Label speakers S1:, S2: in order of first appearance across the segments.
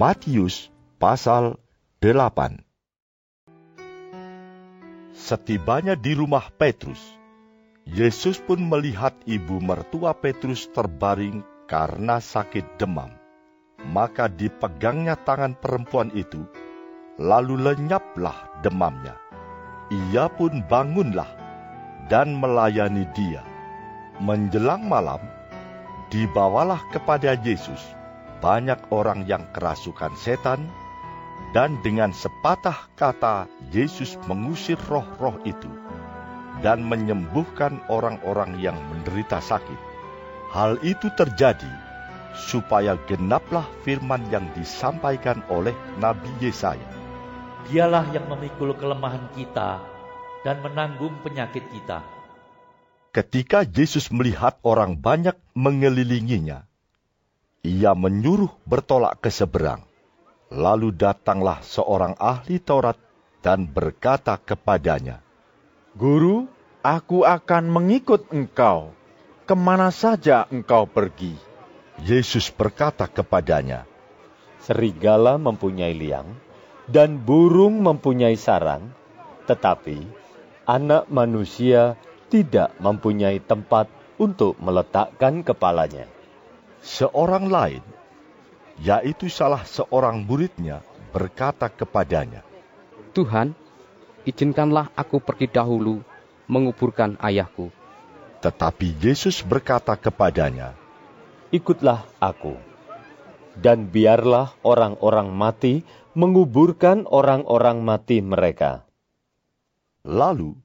S1: Matius pasal 8 Setibanya di rumah Petrus, Yesus pun melihat ibu mertua Petrus terbaring karena sakit demam. Maka dipegangnya tangan perempuan itu, lalu lenyaplah demamnya. Ia pun bangunlah dan melayani dia. Menjelang malam, dibawalah kepada Yesus banyak orang yang kerasukan setan, dan dengan sepatah kata Yesus mengusir roh-roh itu dan menyembuhkan orang-orang yang menderita sakit. Hal itu terjadi supaya genaplah firman yang disampaikan oleh Nabi Yesaya.
S2: Dialah yang memikul kelemahan kita dan menanggung penyakit kita.
S1: Ketika Yesus melihat orang banyak mengelilinginya, ia menyuruh bertolak ke seberang. Lalu datanglah seorang ahli Taurat dan berkata kepadanya,
S3: Guru, aku akan mengikut engkau ke mana saja engkau pergi.
S1: Yesus berkata kepadanya,
S4: Serigala mempunyai liang, dan burung mempunyai sarang, tetapi anak manusia tidak mempunyai tempat untuk meletakkan kepalanya.
S1: Seorang lain, yaitu salah seorang muridnya, berkata kepadanya,
S5: Tuhan, izinkanlah aku pergi dahulu menguburkan ayahku.
S1: Tetapi Yesus berkata kepadanya,
S4: Ikutlah aku, dan biarlah orang-orang mati menguburkan orang-orang mati mereka.
S1: Lalu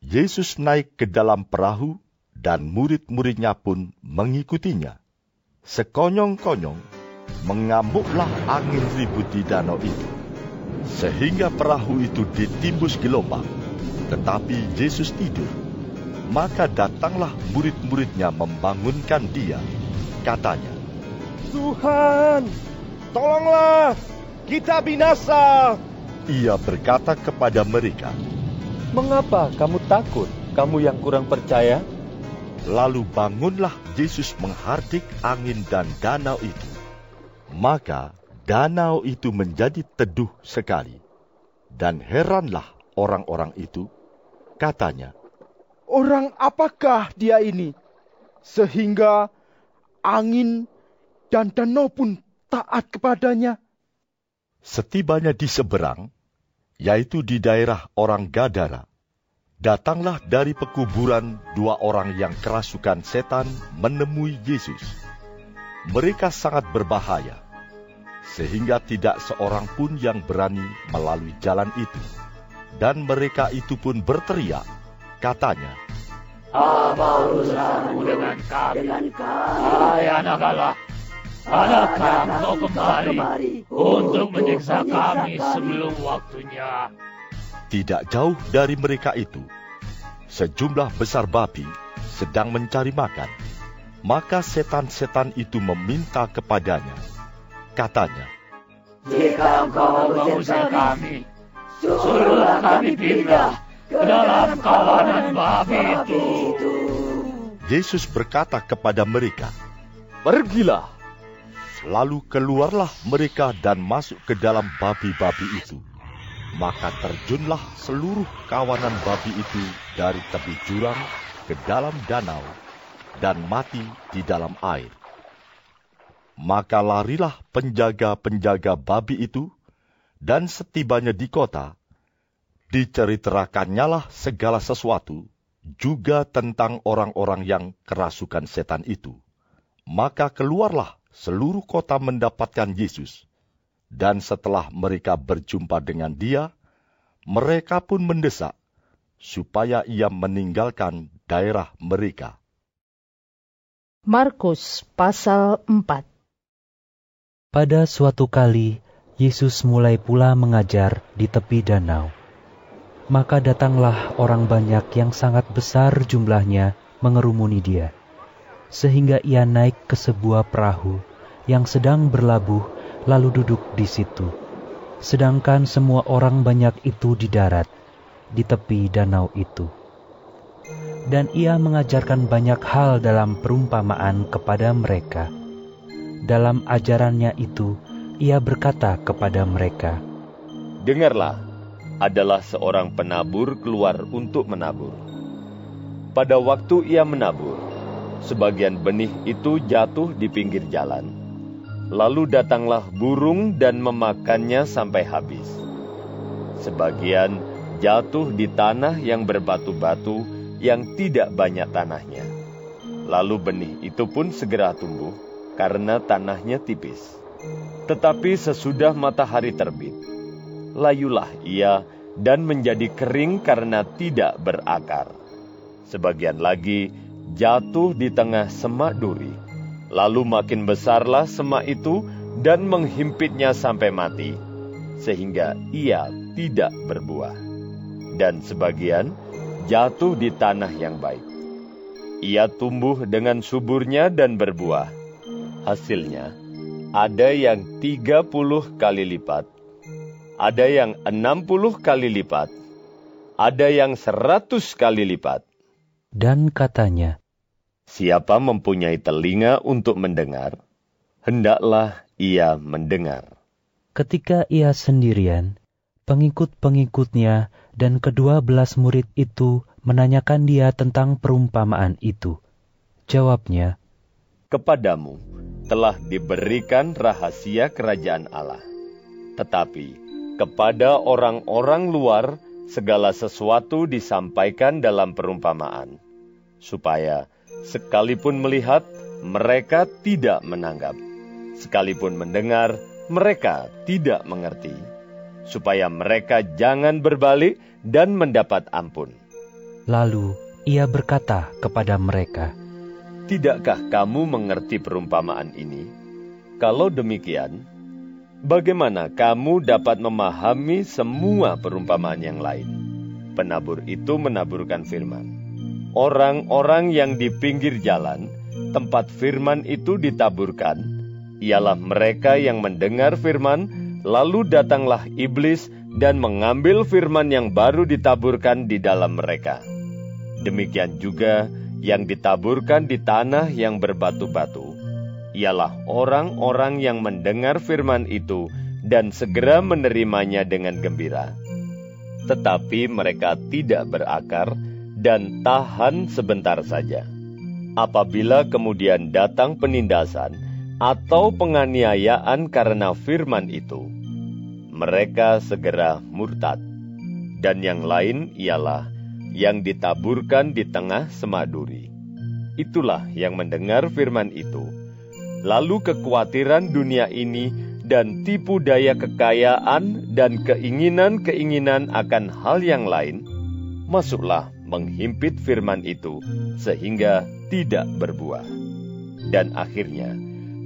S1: Yesus naik ke dalam perahu, dan murid-muridnya pun mengikutinya. Sekonyong-konyong, mengamuklah angin ribut di danau itu, sehingga perahu itu ditimbus gelombang, tetapi Yesus tidur. Maka datanglah murid-muridnya membangunkan dia. Katanya,
S3: Tuhan, tolonglah, kita binasa.
S1: Ia berkata kepada mereka,
S4: Mengapa kamu takut, kamu yang kurang percaya?
S1: Lalu bangunlah Yesus menghardik angin dan danau itu. Maka danau itu menjadi teduh sekali. Dan heranlah orang-orang itu. Katanya,
S3: Orang apakah dia ini? Sehingga angin dan danau pun taat kepadanya.
S1: Setibanya di seberang, yaitu di daerah orang Gadara, datanglah dari pekuburan dua orang yang kerasukan setan menemui Yesus. Mereka sangat berbahaya, sehingga tidak seorang pun yang berani melalui jalan itu. Dan mereka itu pun berteriak, katanya,
S2: Apa urusanmu dengan kami? Hai anak Allah, adakah kau kembali untuk menyiksa kami sebelum waktunya?
S1: Tidak jauh dari mereka itu, sejumlah besar babi sedang mencari makan. Maka setan-setan itu meminta kepadanya. Katanya,
S2: Jika engkau mengusir kami, suruhlah kami pindah ke dalam kawanan babi itu.
S1: Yesus berkata kepada mereka,
S4: Pergilah,
S1: Lalu keluarlah mereka dan masuk ke dalam babi-babi itu. Maka terjunlah seluruh kawanan babi itu dari tepi jurang ke dalam danau dan mati di dalam air. Maka larilah penjaga-penjaga babi itu, dan setibanya di kota, diceritakannya segala sesuatu, juga tentang orang-orang yang kerasukan setan itu. Maka keluarlah seluruh kota mendapatkan Yesus. Dan setelah mereka berjumpa dengan dia, mereka pun mendesak supaya ia meninggalkan daerah mereka.
S6: Markus pasal 4 Pada suatu kali, Yesus mulai pula mengajar di tepi danau. Maka datanglah orang banyak yang sangat besar jumlahnya mengerumuni dia, sehingga ia naik ke sebuah perahu yang sedang berlabuh, lalu duduk di situ. Sedangkan semua orang banyak itu di darat, di tepi danau itu dan ia mengajarkan banyak hal dalam perumpamaan kepada mereka. Dalam ajarannya itu, ia berkata kepada mereka,
S7: Dengarlah, adalah seorang penabur keluar untuk menabur. Pada waktu ia menabur, sebagian benih itu jatuh di pinggir jalan. Lalu datanglah burung dan memakannya sampai habis. Sebagian jatuh di tanah yang berbatu-batu, yang tidak banyak tanahnya. Lalu benih itu pun segera tumbuh karena tanahnya tipis. Tetapi sesudah matahari terbit, layulah ia dan menjadi kering karena tidak berakar. Sebagian lagi jatuh di tengah semak duri. Lalu makin besarlah semak itu dan menghimpitnya sampai mati, sehingga ia tidak berbuah. Dan sebagian jatuh di tanah yang baik. Ia tumbuh dengan suburnya dan berbuah. Hasilnya, ada yang tiga puluh kali lipat, ada yang enam puluh kali lipat, ada yang seratus kali lipat.
S6: Dan katanya,
S7: Siapa mempunyai telinga untuk mendengar, hendaklah ia mendengar.
S6: Ketika ia sendirian, pengikut-pengikutnya dan kedua belas murid itu menanyakan dia tentang perumpamaan itu. Jawabnya,
S7: Kepadamu telah diberikan rahasia kerajaan Allah. Tetapi kepada orang-orang luar segala sesuatu disampaikan dalam perumpamaan, supaya sekalipun melihat, mereka tidak menanggap. Sekalipun mendengar, mereka tidak mengerti supaya mereka jangan berbalik dan mendapat ampun.
S6: Lalu ia berkata kepada mereka,
S7: Tidakkah kamu mengerti perumpamaan ini? Kalau demikian, bagaimana kamu dapat memahami semua perumpamaan yang lain? Penabur itu menaburkan firman. Orang-orang yang di pinggir jalan, tempat firman itu ditaburkan, ialah mereka yang mendengar firman, lalu datanglah iblis dan mengambil firman yang baru ditaburkan di dalam mereka. Demikian juga yang ditaburkan di tanah yang berbatu-batu, ialah orang-orang yang mendengar firman itu dan segera menerimanya dengan gembira. Tetapi mereka tidak berakar dan tahan sebentar saja. Apabila kemudian datang penindasan atau penganiayaan karena firman itu, mereka segera murtad. Dan yang lain ialah yang ditaburkan di tengah semaduri. Itulah yang mendengar firman itu. Lalu kekhawatiran dunia ini dan tipu daya kekayaan dan keinginan-keinginan akan hal yang lain, masuklah menghimpit firman itu sehingga tidak berbuah. Dan akhirnya,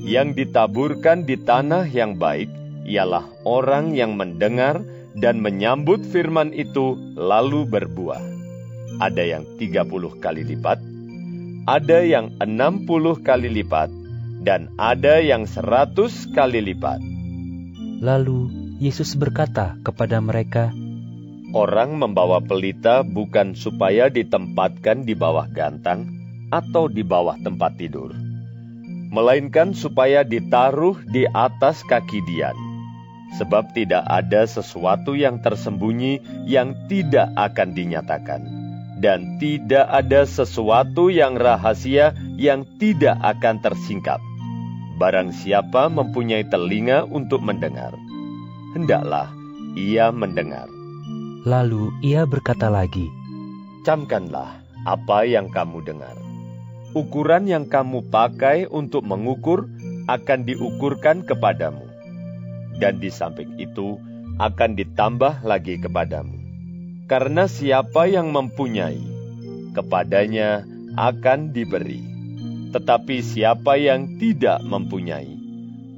S7: yang ditaburkan di tanah yang baik ialah orang yang mendengar dan menyambut firman itu lalu berbuah. Ada yang tiga puluh kali lipat, ada yang enam puluh kali lipat, dan ada yang seratus kali lipat.
S6: Lalu Yesus berkata kepada mereka,
S7: Orang membawa pelita bukan supaya ditempatkan di bawah gantang atau di bawah tempat tidur, melainkan supaya ditaruh di atas kaki Dian sebab tidak ada sesuatu yang tersembunyi yang tidak akan dinyatakan, dan tidak ada sesuatu yang rahasia yang tidak akan tersingkap. Barang siapa mempunyai telinga untuk mendengar, hendaklah ia mendengar.
S6: Lalu ia berkata lagi,
S7: Camkanlah apa yang kamu dengar. Ukuran yang kamu pakai untuk mengukur akan diukurkan kepadamu dan di samping itu akan ditambah lagi kepadamu. Karena siapa yang mempunyai, kepadanya akan diberi. Tetapi siapa yang tidak mempunyai,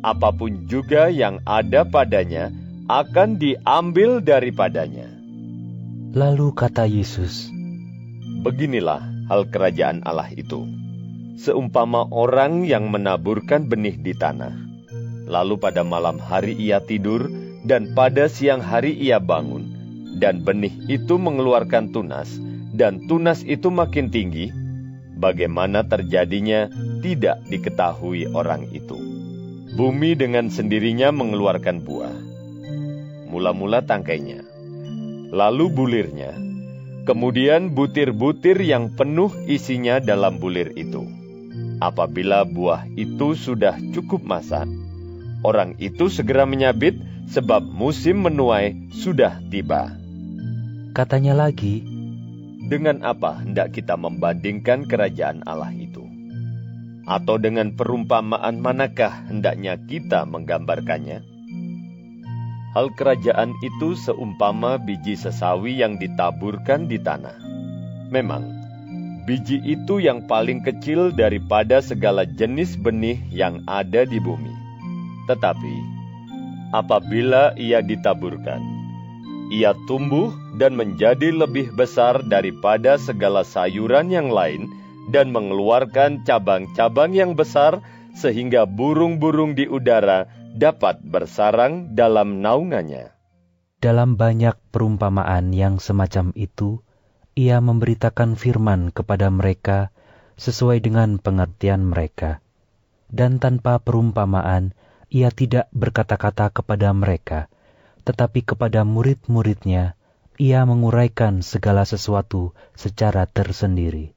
S7: apa pun juga yang ada padanya akan diambil daripadanya.
S6: Lalu kata Yesus,
S7: Beginilah hal kerajaan Allah itu. Seumpama orang yang menaburkan benih di tanah. Lalu pada malam hari ia tidur, dan pada siang hari ia bangun, dan benih itu mengeluarkan tunas, dan tunas itu makin tinggi. Bagaimana terjadinya tidak diketahui orang itu. Bumi dengan sendirinya mengeluarkan buah. Mula-mula tangkainya, lalu bulirnya, kemudian butir-butir yang penuh isinya dalam bulir itu. Apabila buah itu sudah cukup masak, orang itu segera menyabit sebab musim menuai sudah tiba.
S6: Katanya lagi,
S7: Dengan apa hendak kita membandingkan kerajaan Allah itu? Atau dengan perumpamaan manakah hendaknya kita menggambarkannya? Hal kerajaan itu seumpama biji sesawi yang ditaburkan di tanah. Memang, biji itu yang paling kecil daripada segala jenis benih yang ada di bumi. Tetapi, apabila ia ditaburkan, ia tumbuh dan menjadi lebih besar daripada segala sayuran yang lain dan mengeluarkan cabang-cabang yang besar sehingga burung-burung di udara dapat bersarang dalam naungannya.
S6: dalam banyak perumpamaan yang semacam itu, ia memberitakan firman kepada mereka sesuai dengan pengertian mereka. Dan tanpa perumpamaan, ia tidak berkata-kata kepada mereka, tetapi kepada murid-muridnya, ia menguraikan segala sesuatu secara tersendiri.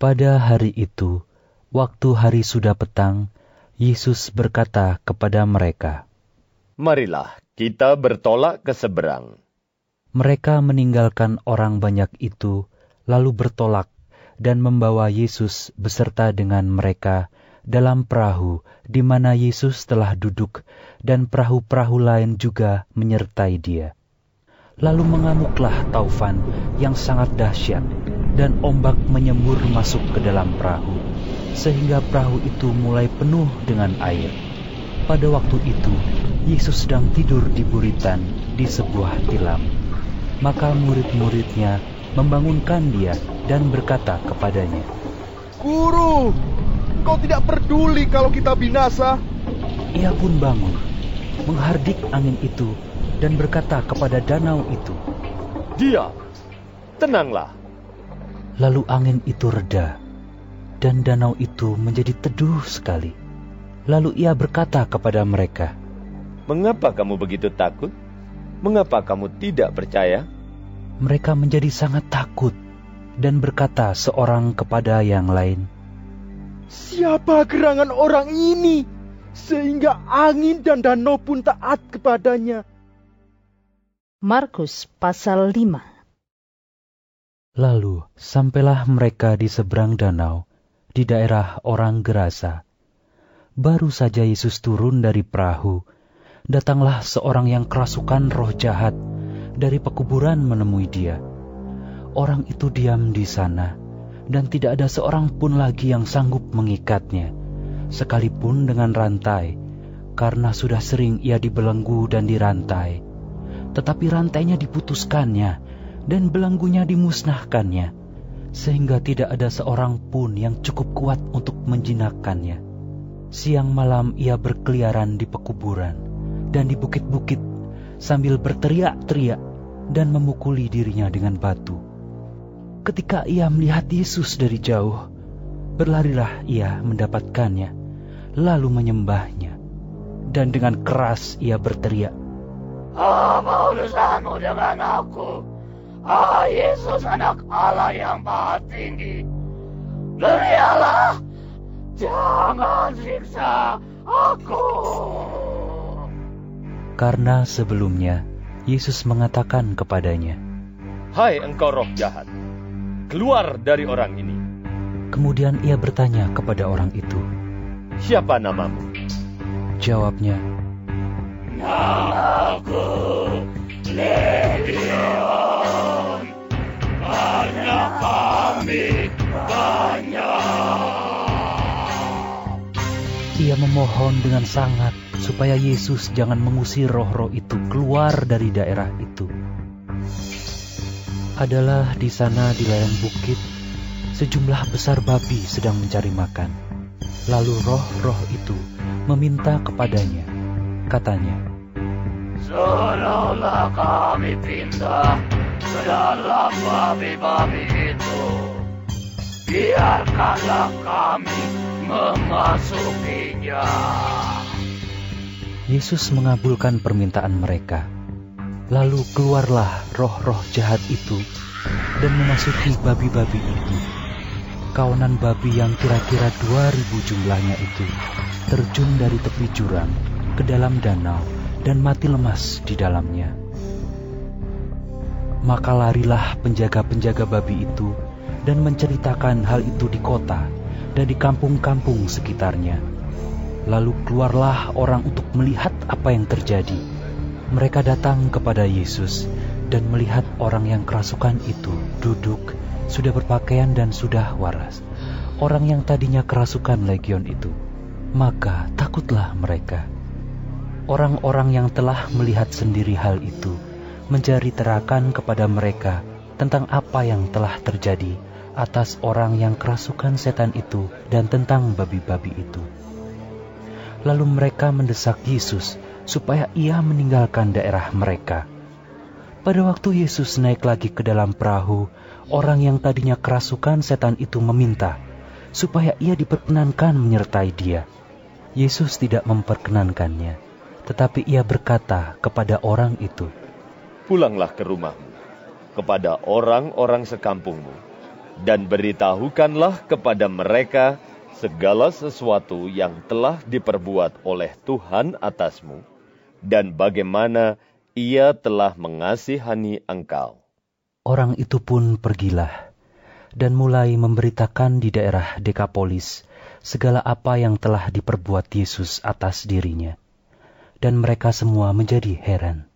S6: Pada hari itu, waktu hari sudah petang, Yesus berkata kepada mereka,
S7: Marilah kita bertolak ke seberang.
S6: Mereka meninggalkan orang banyak itu, lalu bertolak dan membawa Yesus beserta dengan mereka dalam perahu di mana Yesus telah duduk, dan perahu-perahu lain juga menyertai Dia. Lalu mengamuklah taufan yang sangat dahsyat, dan ombak menyembur masuk ke dalam perahu, sehingga perahu itu mulai penuh dengan air. Pada waktu itu, Yesus sedang tidur di buritan di sebuah tilam. Maka murid-muridnya membangunkan dia dan berkata kepadanya,
S3: Guru, engkau tidak peduli kalau kita binasa.
S6: Ia pun bangun, menghardik angin itu, dan berkata kepada danau itu.
S7: Diam, tenanglah.
S6: Lalu angin itu reda, dan danau itu menjadi teduh sekali. Lalu ia berkata kepada mereka,
S7: Mengapa kamu begitu takut? Mengapa kamu tidak percaya?
S6: Mereka menjadi sangat takut dan berkata seorang kepada yang lain,
S3: Siapa gerangan orang ini? Sehingga angin dan danau pun taat kepadanya.
S8: Markus pasal 5
S6: Lalu sampailah mereka di seberang danau, di daerah orang Gerasa. Baru saja Yesus turun dari perahu, datanglah seorang yang kerasukan roh jahat dari pekuburan menemui dia. Orang itu diam di sana, dan tidak ada seorang pun lagi yang sanggup mengikatnya, sekalipun dengan rantai, karena sudah sering ia dibelenggu dan dirantai. Tetapi rantainya diputuskannya, dan belenggunya dimusnahkannya, sehingga tidak ada seorang pun yang cukup kuat untuk menjinakkannya. Siang malam ia berkeliaran di pekuburan dan di bukit-bukit sambil berteriak-teriak dan memukuli dirinya dengan batu. Ketika ia melihat Yesus dari jauh, berlarilah ia mendapatkannya, lalu menyembahnya. Dan dengan keras ia berteriak,
S2: Apa urusanmu dengan aku? Ah Yesus anak Allah yang maha tinggi. Berialah, jangan siksa aku.
S6: karena sebelumnya Yesus mengatakan kepadanya,
S7: Hai engkau roh jahat, keluar dari orang ini.
S6: Kemudian ia bertanya kepada orang itu.
S7: Siapa namamu?
S6: Jawabnya,
S2: Namaku Legion.
S6: Ia memohon dengan sangat supaya Yesus jangan mengusir roh-roh itu keluar dari daerah itu. Adalah di sana di lereng bukit, sejumlah besar babi sedang mencari makan. Lalu roh-roh itu meminta kepadanya, katanya,
S2: Suruhlah kami pindah ke dalam babi-babi itu. Biarkanlah kami memasukinya.
S6: Yesus mengabulkan permintaan mereka. Lalu keluarlah roh-roh jahat itu dan memasuki babi-babi itu. Kawanan babi yang kira-kira 2000 jumlahnya itu terjun dari tepi jurang ke dalam danau dan mati lemas di dalamnya. Maka larilah penjaga-penjaga babi itu dan menceritakan hal itu di kota dan di kampung-kampung sekitarnya. Lalu keluarlah orang untuk melihat apa yang terjadi. Mereka datang kepada Yesus dan melihat orang yang kerasukan itu duduk, sudah berpakaian dan sudah waras. Orang yang tadinya kerasukan legion itu. Maka takutlah mereka. Orang-orang yang telah melihat sendiri hal itu mencari terakan kepada mereka tentang apa yang telah terjadi atas orang yang kerasukan setan itu dan tentang babi-babi itu. Lalu mereka mendesak Yesus supaya ia meninggalkan daerah mereka. Pada waktu Yesus naik lagi ke dalam perahu, orang yang tadinya kerasukan setan itu meminta supaya ia diperkenankan menyertai dia. Yesus tidak memperkenankannya, tetapi ia berkata kepada orang itu,
S7: Pulanglah ke rumahmu, kepada orang-orang sekampungmu, dan beritahukanlah kepada mereka segala sesuatu yang telah diperbuat oleh Tuhan atasmu, dan bagaimana ia telah mengasihani engkau.
S6: Orang itu pun pergilah dan mulai memberitakan di daerah Dekapolis segala apa yang telah diperbuat Yesus atas dirinya. Dan mereka semua menjadi heran.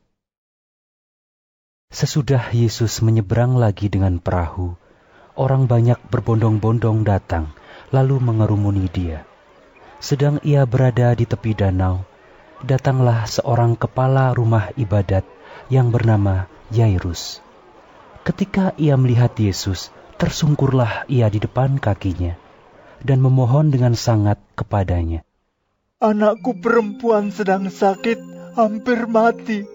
S6: Sesudah Yesus menyeberang lagi dengan perahu, orang banyak berbondong-bondong datang, lalu mengerumuni dia. Sedang ia berada di tepi danau, datanglah seorang kepala rumah ibadat yang bernama Yairus. Ketika ia melihat Yesus, tersungkurlah ia di depan kakinya dan memohon dengan sangat kepadanya.
S3: Anakku perempuan sedang sakit, hampir mati.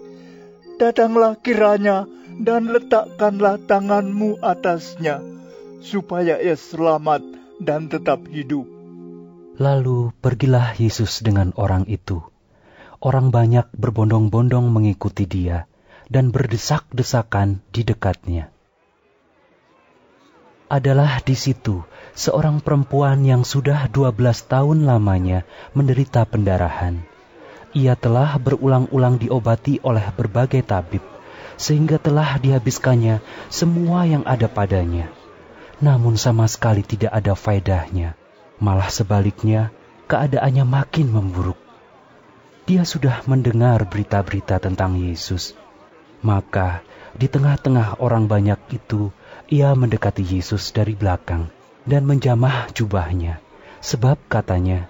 S3: Datanglah kiranya dan letakkanlah tanganmu atasnya, supaya ia selamat dan tetap hidup.
S6: Lalu pergilah Yesus dengan orang itu. Orang banyak berbondong-bondong mengikuti dia dan berdesak-desakan di dekatnya. Adalah di situ seorang perempuan yang sudah 12 tahun lamanya menderita pendarahan. Ia telah berulang-ulang diobati oleh berbagai tabib, sehingga telah dihabiskannya semua yang ada padanya. Namun sama sekali tidak ada faedahnya, malah sebaliknya keadaannya makin memburuk. Dia sudah mendengar berita-berita tentang Yesus. Maka di tengah-tengah orang banyak itu, ia mendekati Yesus dari belakang dan menjamah jubahnya, sebab katanya,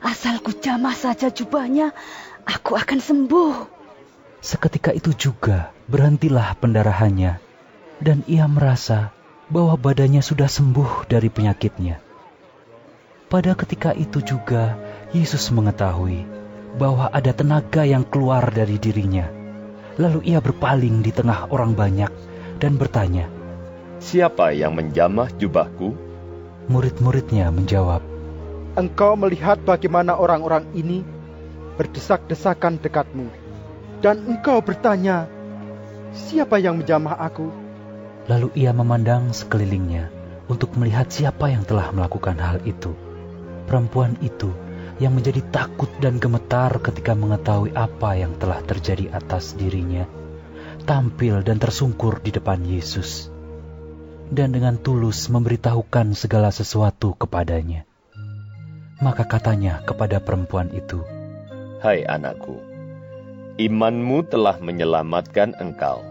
S8: Asal ku jamah saja jubahnya, aku akan sembuh.
S6: Seketika itu juga berhentilah pendarahannya, dan ia merasa bahwa badannya sudah sembuh dari penyakitnya. Pada ketika itu juga Yesus mengetahui bahwa ada tenaga yang keluar dari dirinya. Lalu ia berpaling di tengah orang banyak dan bertanya,
S7: Siapa yang menjamah jubahku?
S6: Murid-muridnya menjawab,
S3: Engkau melihat bagaimana orang-orang ini berdesak-desakan dekatmu. Dan engkau bertanya, siapa yang menjamah aku?
S6: Lalu ia memandang sekelilingnya untuk melihat siapa yang telah melakukan hal itu. Perempuan itu yang menjadi takut dan gemetar ketika mengetahui apa yang telah terjadi atas dirinya, tampil dan tersungkur di depan Yesus, dan dengan tulus memberitahukan segala sesuatu kepadanya. Maka katanya kepada perempuan itu,
S7: Hai anakku, imanmu telah menyelamatkan engkau.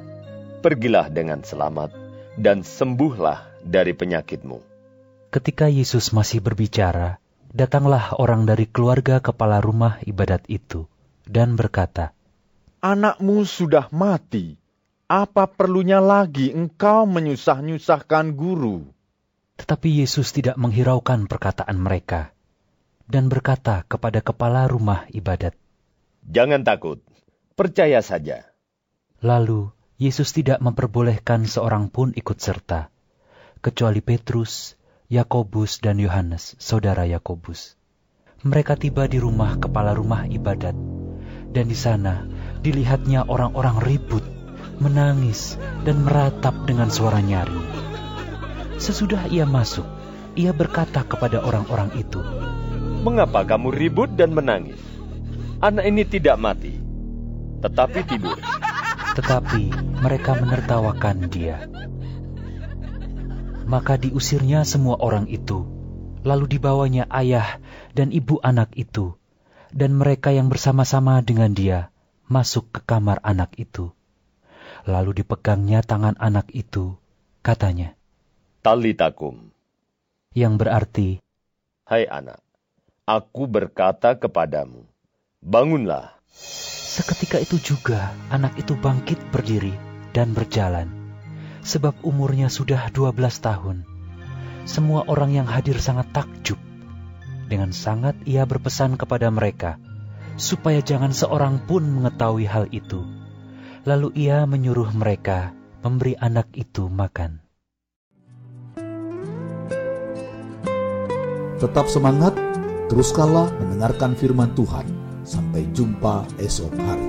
S7: Pergilah dengan selamat dan sembuhlah dari penyakitmu.
S6: Ketika Yesus masih berbicara, datanglah orang dari keluarga kepala rumah ibadat itu dan berkata,
S3: Anakmu sudah mati. Apa perlunya lagi engkau menyusah-nyusahkan guru?
S6: Tetapi Yesus tidak menghiraukan perkataan mereka dan berkata kepada kepala rumah ibadat,
S7: Jangan takut, percaya saja.
S6: Lalu Yesus tidak memperbolehkan seorang pun ikut serta, kecuali Petrus, Yakobus, dan Yohanes, saudara Yakobus. Mereka tiba di rumah kepala rumah ibadat, dan di sana dilihatnya orang-orang ribut, menangis, dan meratap dengan suara nyaring. Sesudah ia masuk, ia berkata kepada orang-orang itu,
S7: Mengapa kamu ribut dan menangis? Anak ini tidak mati, tetapi tidur.
S6: Tetapi mereka menertawakan dia. Maka diusirnya semua orang itu, lalu dibawanya ayah dan ibu anak itu, dan mereka yang bersama-sama dengan dia masuk ke kamar anak itu. Lalu dipegangnya tangan anak itu, katanya,
S7: Talitakum,
S6: yang berarti,
S7: Hai anak, aku berkata kepadamu, bangunlah.
S6: Seketika itu juga anak itu bangkit berdiri dan berjalan, sebab umurnya sudah 12 tahun. Semua orang yang hadir sangat takjub. Dengan sangat ia berpesan kepada mereka, supaya jangan seorang pun mengetahui hal itu. Lalu ia menyuruh mereka memberi anak itu makan.
S9: Tetap semangat, teruskanlah mendengarkan firman Tuhan. Sampai jumpa esok hari.